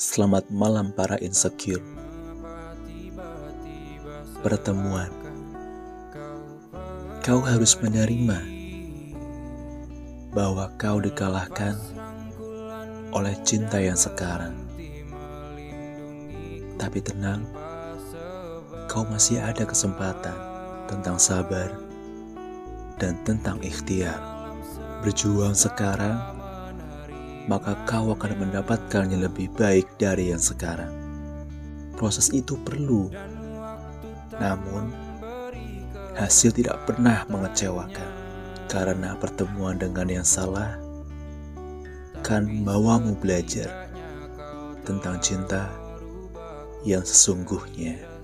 Selamat malam para insecure. Pertemuan. Kau harus menerima bahwa kau dikalahkan oleh cinta yang sekarang. Tapi tenang, kau masih ada kesempatan tentang sabar dan tentang ikhtiar. Berjuang sekarang maka kau akan mendapatkannya lebih baik dari yang sekarang. Proses itu perlu, namun hasil tidak pernah mengecewakan karena pertemuan dengan yang salah kan membawamu belajar tentang cinta yang sesungguhnya.